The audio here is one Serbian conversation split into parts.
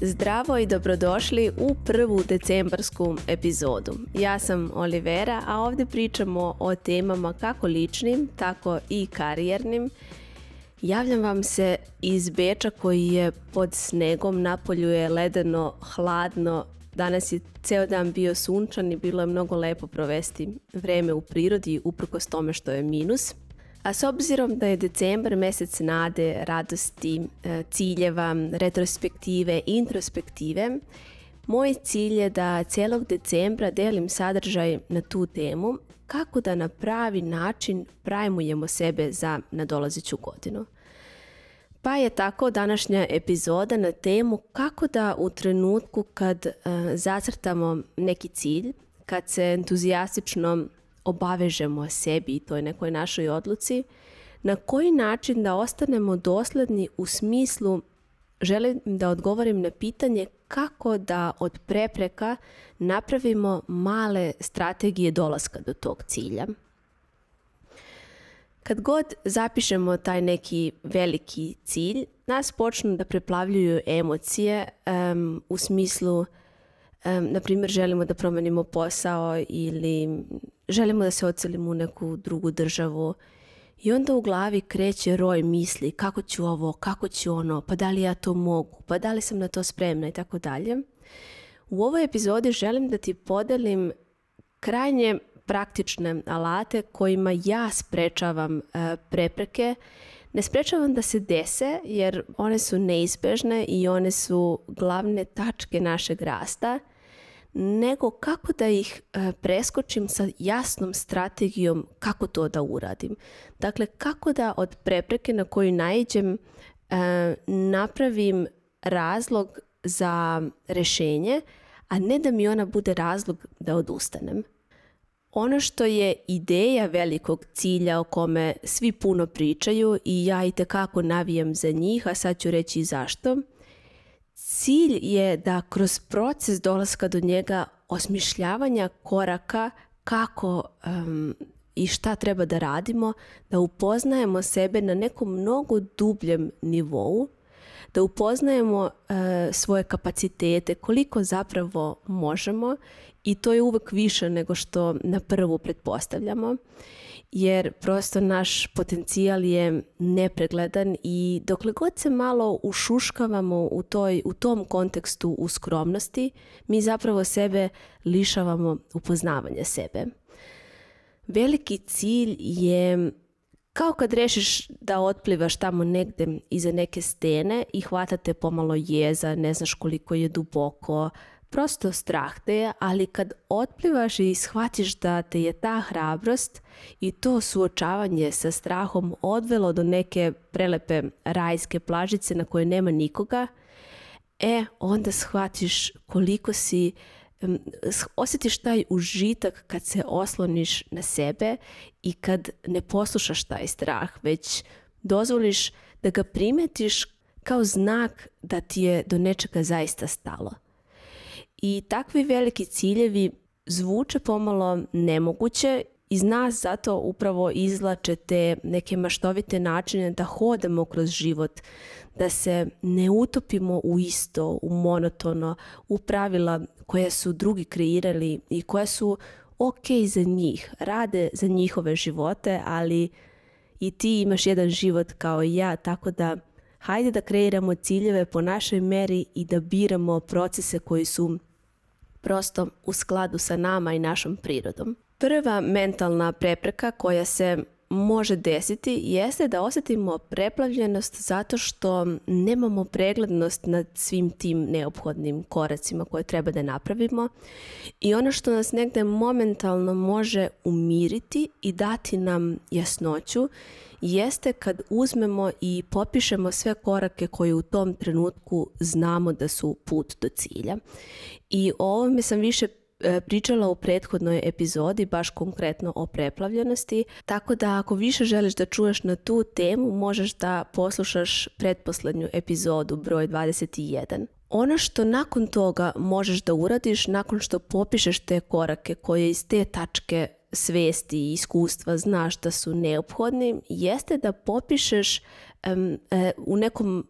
Zdravo i dobrodošli u prvu decembarsku epizodu. Ja sam Olivera, a ovde pričamo o temama kako ličnim, tako i karijernim. Javljam vam se iz Beča koji je pod snegom, napolju je ledeno, hladno, Danas je ceo dan bio sunčan i bilo je mnogo lepo provesti vreme u prirodi uprkos tome što je minus. A s obzirom da je decembar mesec nade, radosti, e, ciljeva, retrospektive introspektive, moj cilj je da celog decembra delim sadržaj na tu temu kako da na pravi način prajmujemo sebe za nadolazeću godinu. Pa je tako današnja epizoda na temu kako da u trenutku kad e, zacrtamo neki cilj, kad se entuzijastično obavežemo sebi i toj nekoj našoj odluci, na koji način da ostanemo dosledni u smislu želim da odgovorim na pitanje kako da od prepreka napravimo male strategije dolaska do tog cilja. Kad god zapišemo taj neki veliki cilj, nas počnu da preplavljuju emocije um, u smislu, um, na primjer, želimo da promenimo posao ili želimo da se ocelimo u neku drugu državu i onda u glavi kreće roj misli kako ću ovo, kako ću ono, pa da li ja to mogu, pa da li sam na to spremna i tako dalje. U ovoj epizodi želim da ti podelim krajnje praktične alate kojima ja sprečavam e, prepreke. Ne sprečavam da se dese jer one su neizbežne i one su glavne tačke našeg rasta – nego kako da ih e, preskočim sa jasnom strategijom kako to da uradim. Dakle, kako da od prepreke na koju naiđem e, napravim razlog za rešenje, a ne da mi ona bude razlog da odustanem. Ono što je ideja velikog cilja o kome svi puno pričaju i ja i tekako navijam za njih, a sad ću reći zašto – Cilj je da kroz proces dolaska do njega osmišljavanja koraka kako um, i šta treba da radimo, da upoznajemo sebe na nekom mnogo dubljem nivou, da upoznajemo e, svoje kapacitete, koliko zapravo možemo i to je uvek više nego što na prvu pretpostavljamo jer prosto naš potencijal je nepregledan i dokle god se malo ušuškavamo u, toj, u tom kontekstu u skromnosti, mi zapravo sebe lišavamo upoznavanja sebe. Veliki cilj je kao kad rešiš da otplivaš tamo negde iza neke stene i hvatate pomalo jeza, ne znaš koliko je duboko, Prosto strah te je, ali kad otplivaš i shvatiš da te je ta hrabrost i to suočavanje sa strahom odvelo do neke prelepe rajske plažice na kojoj nema nikoga, e, onda shvatiš koliko si osjetiš taj užitak kad se osloniš na sebe i kad ne poslušaš taj strah, već dozvoliš da ga primetiš kao znak da ti je do nečega zaista stalo. I takvi veliki ciljevi zvuče pomalo nemoguće iz nas zato upravo izlače te neke maštovite načine da hodamo kroz život, da se ne utopimo u isto, u monotono, u pravila koje su drugi kreirali i koje su ok za njih, rade za njihove živote, ali i ti imaš jedan život kao i ja, tako da hajde da kreiramo ciljeve po našoj meri i da biramo procese koji su prosto u skladu sa nama i našom prirodom. Prva mentalna prepreka koja se može desiti jeste da osetimo preplavljenost zato što nemamo preglednost nad svim tim neophodnim koracima koje treba da napravimo i ono što nas negde momentalno može umiriti i dati nam jasnoću jeste kad uzmemo i popišemo sve korake koje u tom trenutku znamo da su put do cilja. I o ovome sam više e, pričala u prethodnoj epizodi, baš konkretno o preplavljenosti, tako da ako više želiš da čuješ na tu temu, možeš da poslušaš pretposlednju epizodu, broj 21. Ono što nakon toga možeš da uradiš, nakon što popišeš te korake koje iz te tačke svesti i iskustva znaš da su neophodni jeste da popišeš um, e, u nekom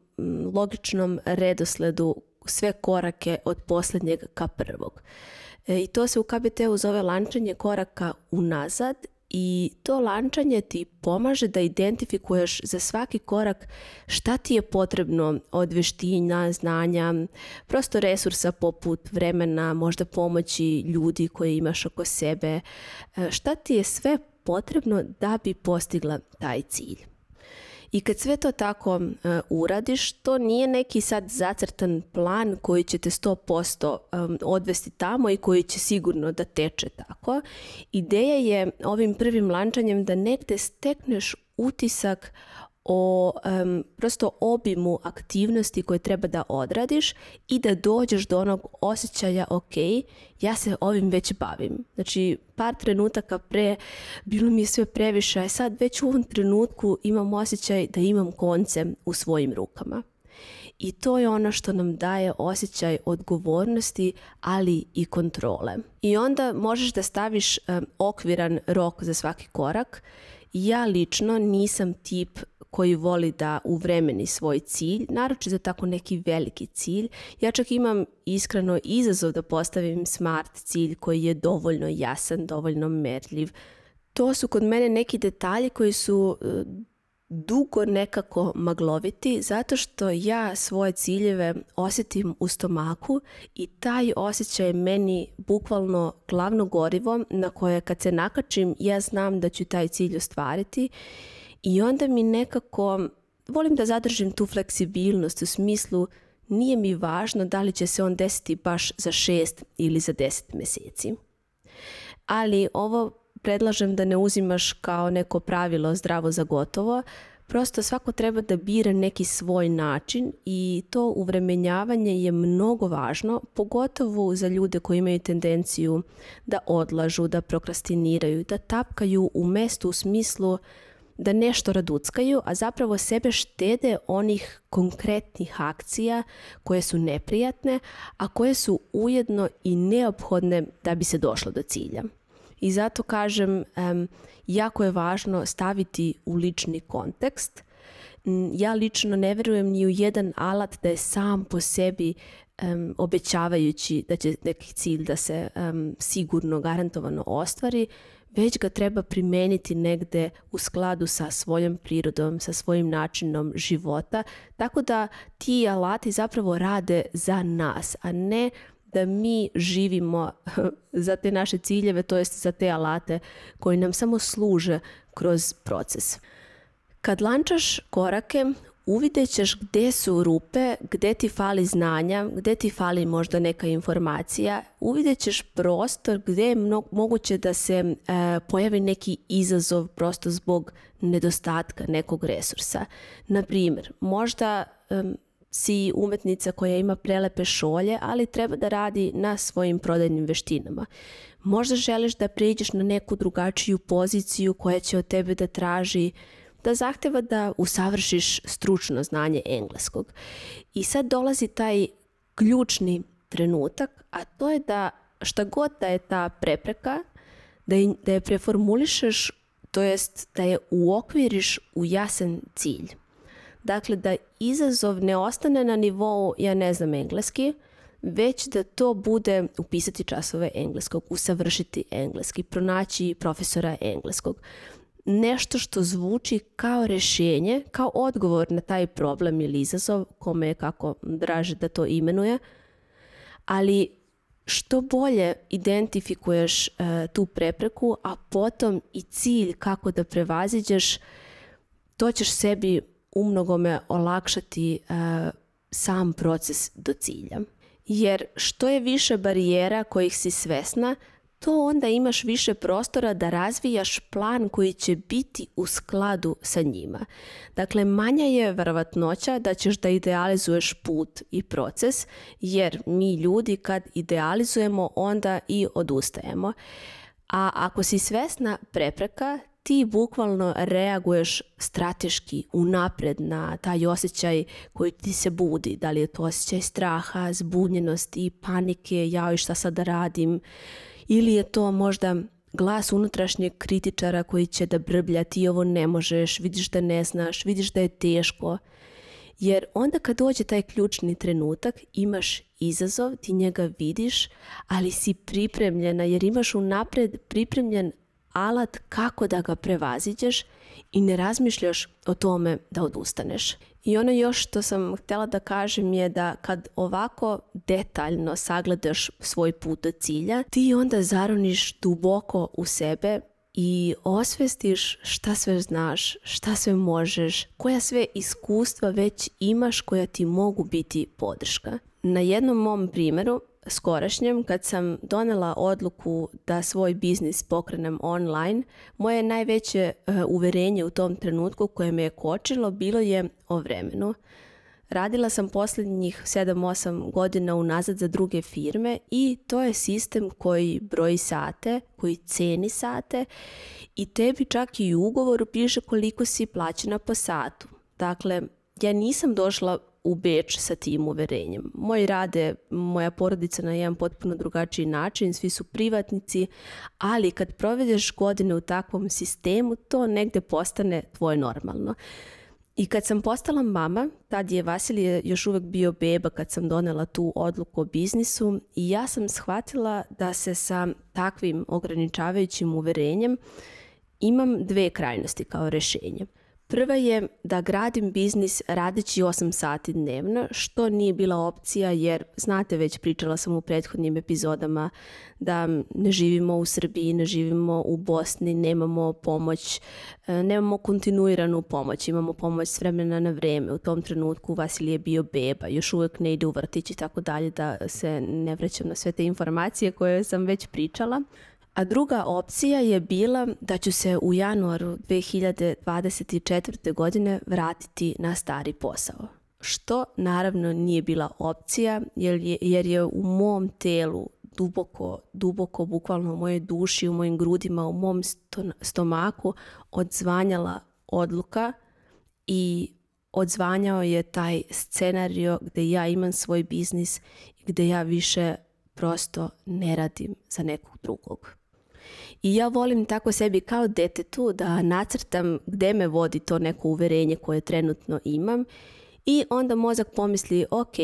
logičnom redosledu sve korake od poslednjeg ka prvog. E, I to se u KBT-u zove lančanje koraka unazad i to lančanje ti pomaže da identifikuješ za svaki korak šta ti je potrebno od veština, znanja, prosto resursa poput vremena, možda pomoći ljudi koje imaš oko sebe, e, šta ti je sve potrebno da bi postigla taj cilj. I kad sve to tako e, uradiš, to nije neki sad zacrtan plan koji će te 100% e, odvesti tamo i koji će sigurno da teče tako. Ideja je ovim prvim lančanjem da negde stekneš utisak o um, prosto obimu aktivnosti koje treba da odradiš i da dođeš do onog osjećaja ok, ja se ovim već bavim. Znači par trenutaka pre bilo mi je sve previše, a sad već u ovom trenutku imam osjećaj da imam konce u svojim rukama. I to je ono što nam daje osjećaj odgovornosti, ali i kontrole. I onda možeš da staviš um, okviran rok za svaki korak. Ja lično nisam tip koji voli da uvremeni svoj cilj, naročito tako neki veliki cilj. Ja čak imam iskreno izazov da postavim smart cilj koji je dovoljno jasan, dovoljno merljiv. To su kod mene neki detalji koji su e, dugo nekako magloviti zato što ja svoje ciljeve osetim u stomaku i taj osjećaj je meni bukvalno glavno gorivo na koje kad se nakačim ja znam da ću taj cilj ostvariti I onda mi nekako, volim da zadržim tu fleksibilnost u smislu nije mi važno da li će se on desiti baš za šest ili za deset meseci. Ali ovo predlažem da ne uzimaš kao neko pravilo zdravo za gotovo, Prosto svako treba da bira neki svoj način i to uvremenjavanje je mnogo važno, pogotovo za ljude koji imaju tendenciju da odlažu, da prokrastiniraju, da tapkaju u mestu u smislu da nešto raduckaju, a zapravo sebe štede onih konkretnih akcija koje su neprijatne, a koje su ujedno i neophodne da bi se došlo do cilja. I zato kažem, jako je važno staviti u lični kontekst. Ja lično ne verujem ni u jedan alat da je sam po sebi um, obećavajući da će neki cilj da se um, sigurno, garantovano ostvari, već ga treba primeniti negde u skladu sa svojom prirodom, sa svojim načinom života, tako da ti alati zapravo rade za nas, a ne da mi živimo za te naše ciljeve, to jest za te alate koji nam samo služe kroz proces. Kad lančaš korake, uvidećeš gde su rupe, gde ti fali znanja, gde ti fali možda neka informacija, uvidećeš prostor gde je moguće da se e, pojavi neki izazov prosto zbog nedostatka nekog resursa. Naprimjer, možda e, si umetnica koja ima prelepe šolje, ali treba da radi na svojim prodajnim veštinama. Možda želiš da pređeš na neku drugačiju poziciju koja će od tebe da traži da zahteva da usavršiš stručno znanje engleskog. I sad dolazi taj ključni trenutak, a to je da šta god da je ta prepreka, da je, da je preformulišeš, to jest da je uokviriš u jasan cilj. Dakle, da izazov ne ostane na nivou, ja ne znam engleski, već da to bude upisati časove engleskog, usavršiti engleski, pronaći profesora engleskog, nešto što zvuči kao rešenje, kao odgovor na taj problem ili izazov, kome je kako draže da to imenuje, ali što bolje identifikuješ uh, tu prepreku, a potom i cilj kako da prevaziđeš, to ćeš sebi umnogome olakšati uh, sam proces do cilja. Jer što je više barijera kojih si svesna, to onda imaš više prostora da razvijaš plan koji će biti u skladu sa njima. Dakle, manja je verovatnoća da ćeš da idealizuješ put i proces, jer mi ljudi kad idealizujemo onda i odustajemo. A ako si svesna prepreka, ti bukvalno reaguješ strateški unapred na taj osjećaj koji ti se budi. Da li je to osjećaj straha, zbunjenosti, panike, jao i šta sad radim Ili je to možda glas unutrašnjeg kritičara koji će da brblja ti ovo ne možeš, vidiš da ne znaš, vidiš da je teško. Jer onda kad dođe taj ključni trenutak, imaš izazov, ti njega vidiš, ali si pripremljena jer imaš unapred pripremljen alat kako da ga prevaziđeš i ne razmišljaš o tome da odustaneš. I ono još što sam htela da kažem je da kad ovako detaljno sagledaš svoj put do cilja, ti onda zaroniš duboko u sebe i osvestiš šta sve znaš, šta sve možeš, koja sve iskustva već imaš koja ti mogu biti podrška. Na jednom mom primjeru skorašnjem, kad sam donela odluku da svoj biznis pokrenem online, moje najveće eh, uverenje u tom trenutku koje me je kočilo bilo je o vremenu. Radila sam poslednjih 7-8 godina unazad za druge firme i to je sistem koji broji sate, koji ceni sate i tebi čak i u ugovoru piše koliko si plaćena po satu. Dakle, ja nisam došla u Beč sa tim uverenjem. Moj rade, moja porodica na jedan potpuno drugačiji način, svi su privatnici, ali kad provedeš godine u takvom sistemu, to negde postane tvoje normalno. I kad sam postala mama, tad je Vasilije još uvek bio beba kad sam donela tu odluku o biznisu i ja sam shvatila da se sa takvim ograničavajućim uverenjem imam dve krajnosti kao rešenje. Prva je da gradim biznis radeći 8 sati dnevno, što nije bila opcija jer, znate već, pričala sam u prethodnim epizodama da ne živimo u Srbiji, ne živimo u Bosni, nemamo pomoć, e, nemamo kontinuiranu pomoć, imamo pomoć s vremena na vreme. U tom trenutku Vasilije je bio beba, još uvek ne ide u vrtić i tako dalje, da se ne vraćam na sve te informacije koje sam već pričala. A druga opcija je bila da ću se u januaru 2024. godine vratiti na stari posao. Što naravno nije bila opcija jer je, jer je u mom telu duboko, duboko, bukvalno u mojoj duši, u mojim grudima, u mom stomaku odzvanjala odluka i odzvanjao je taj scenario gde ja imam svoj biznis i gde ja više prosto ne radim za nekog drugog. I ja volim tako sebi kao detetu da nacrtam gde me vodi to neko uverenje koje trenutno imam i onda mozak pomisli, ok,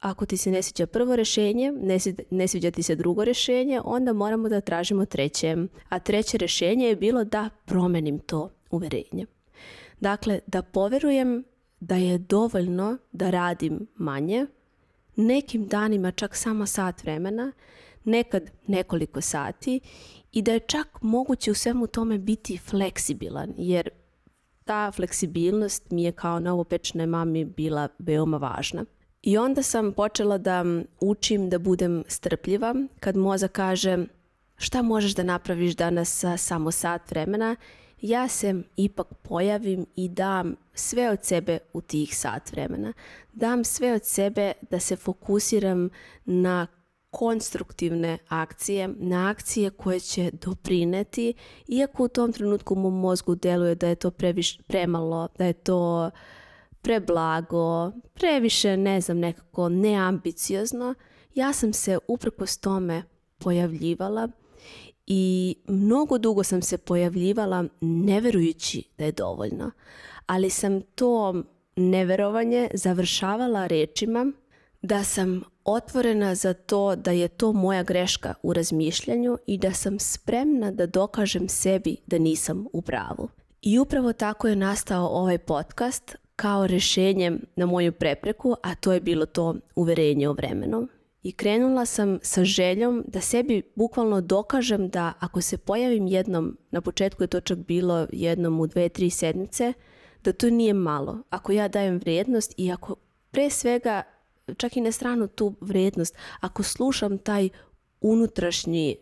ako ti se ne sviđa prvo rešenje, ne, ne sviđa ti se drugo rešenje, onda moramo da tražimo treće. A treće rešenje je bilo da promenim to uverenje. Dakle, da poverujem da je dovoljno da radim manje, nekim danima čak samo sat vremena, nekad nekoliko sati i da je čak moguće u svemu tome biti fleksibilan, jer ta fleksibilnost mi je kao novopečne mami bila veoma važna. I onda sam počela da učim da budem strpljiva kad moza kaže šta možeš da napraviš danas sa samo sat vremena, ja se ipak pojavim i dam sve od sebe u tih sat vremena. Dam sve od sebe da se fokusiram na konstruktivne akcije, na akcije koje će doprineti, iako u tom trenutku u mom mozgu deluje da je to previš, premalo, da je to preblago, previše, ne znam, nekako neambiciozno, ja sam se uprkos tome pojavljivala i mnogo dugo sam se pojavljivala neverujući da je dovoljno, ali sam to neverovanje završavala rečima da sam otvorena za to da je to moja greška u razmišljanju i da sam spremna da dokažem sebi da nisam u pravu. I upravo tako je nastao ovaj podcast kao rešenjem na moju prepreku, a to je bilo to uverenje o vremenu. I krenula sam sa željom da sebi bukvalno dokažem da ako se pojavim jednom, na početku je to čak bilo jednom u dve, tri sedmice, da to nije malo. Ako ja dajem vrednost i ako pre svega čak i na stranu tu vrednost, ako slušam taj unutrašnji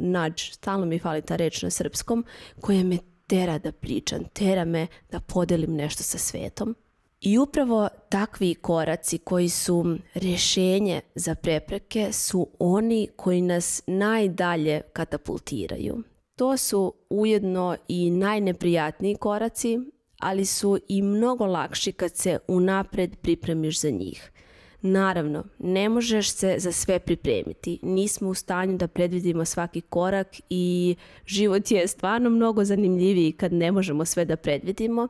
nađ, stalno mi fali ta reč na srpskom, koja me tera da pričam, tera me da podelim nešto sa svetom. I upravo takvi koraci koji su rešenje za prepreke su oni koji nas najdalje katapultiraju. To su ujedno i najneprijatniji koraci, ali su i mnogo lakši kad se unapred pripremiš za njih. Naravno, ne možeš se za sve pripremiti. Nismo u stanju da predvidimo svaki korak i život je stvarno mnogo zanimljiviji kad ne možemo sve da predvidimo,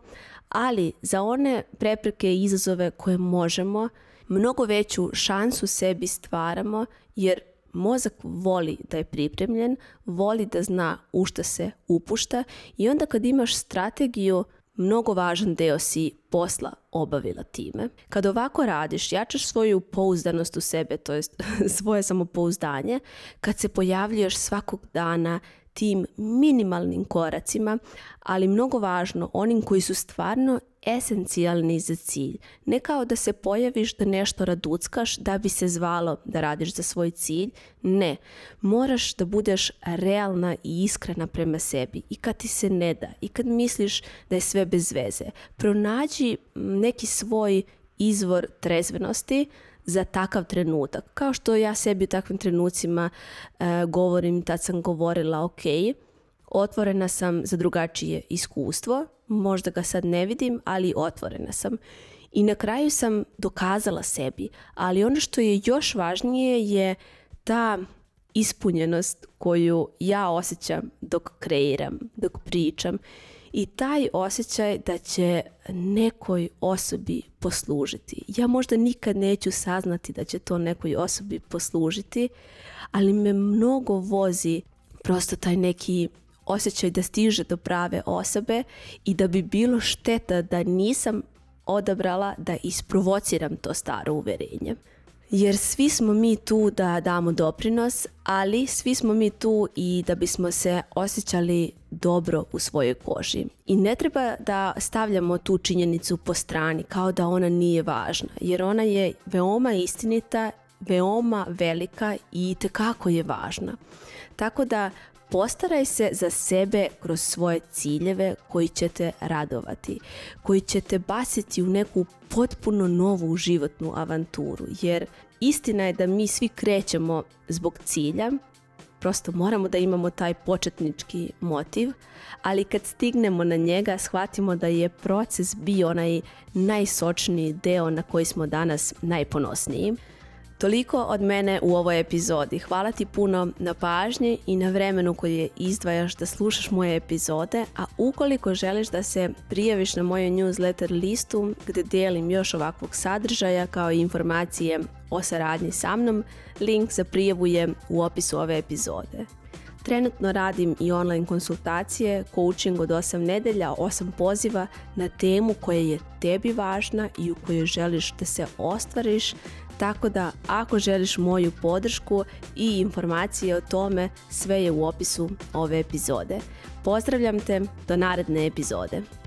ali za one prepreke i izazove koje možemo, mnogo veću šansu sebi stvaramo jer mozak voli da je pripremljen, voli da zna u šta se upušta i onda kad imaš strategiju mnogo važan deo si posla obavila time. Kad ovako radiš, jačaš svoju pouzdanost u sebe, to jest svoje samopouzdanje, kad se pojavljuješ svakog dana tim minimalnim koracima, ali mnogo važno onim koji su stvarno esencijalni za cilj. Ne kao da se pojaviš da nešto raduckaš da bi se zvalo da radiš za svoj cilj. Ne. Moraš da budeš realna i iskrena prema sebi. I kad ti se ne da, i kad misliš da je sve bez veze, pronađi neki svoj izvor trezvenosti, za takav trenutak. Kao što ja sebi u takvim trenucima e, govorim, tad sam govorila ok, otvorena sam za drugačije iskustvo, možda ga sad ne vidim, ali otvorena sam. I na kraju sam dokazala sebi, ali ono što je još važnije je ta ispunjenost koju ja osjećam dok kreiram, dok pričam i taj osjećaj da će nekoj osobi poslužiti. Ja možda nikad neću saznati da će to nekoj osobi poslužiti, ali me mnogo vozi prosto taj neki osjećaj da stiže do prave osobe i da bi bilo šteta da nisam odabrala da isprovociram to staro uverenje jer svi smo mi tu da damo doprinos, ali svi smo mi tu i da bismo se osjećali dobro u svojoj koži. I ne treba da stavljamo tu činjenicu po strani kao da ona nije važna, jer ona je veoma istinita, veoma velika i tekako je važna. Tako da Postaraj se za sebe kroz svoje ciljeve koji će te radovati, koji će te basiti u neku potpuno novu životnu avanturu, jer istina je da mi svi krećemo zbog cilja, prosto moramo da imamo taj početnički motiv, ali kad stignemo na njega shvatimo da je proces bio onaj najsočniji deo na koji smo danas najponosniji. Toliko od mene u ovoj epizodi. Hvala ti puno na pažnji i na vremenu koji je izdvajaš da slušaš moje epizode, a ukoliko želiš da se prijaviš na moju newsletter listu gde delim još ovakvog sadržaja kao i informacije o saradnji sa mnom, link za prijavu je u opisu ove epizode. Trenutno radim i online konsultacije, coaching od 8 nedelja, 8 poziva na temu koja je tebi važna i u kojoj želiš da se ostvariš, tako da ako želiš moju podršku i informacije o tome, sve je u opisu ove epizode. Pozdravljam te do naredne epizode.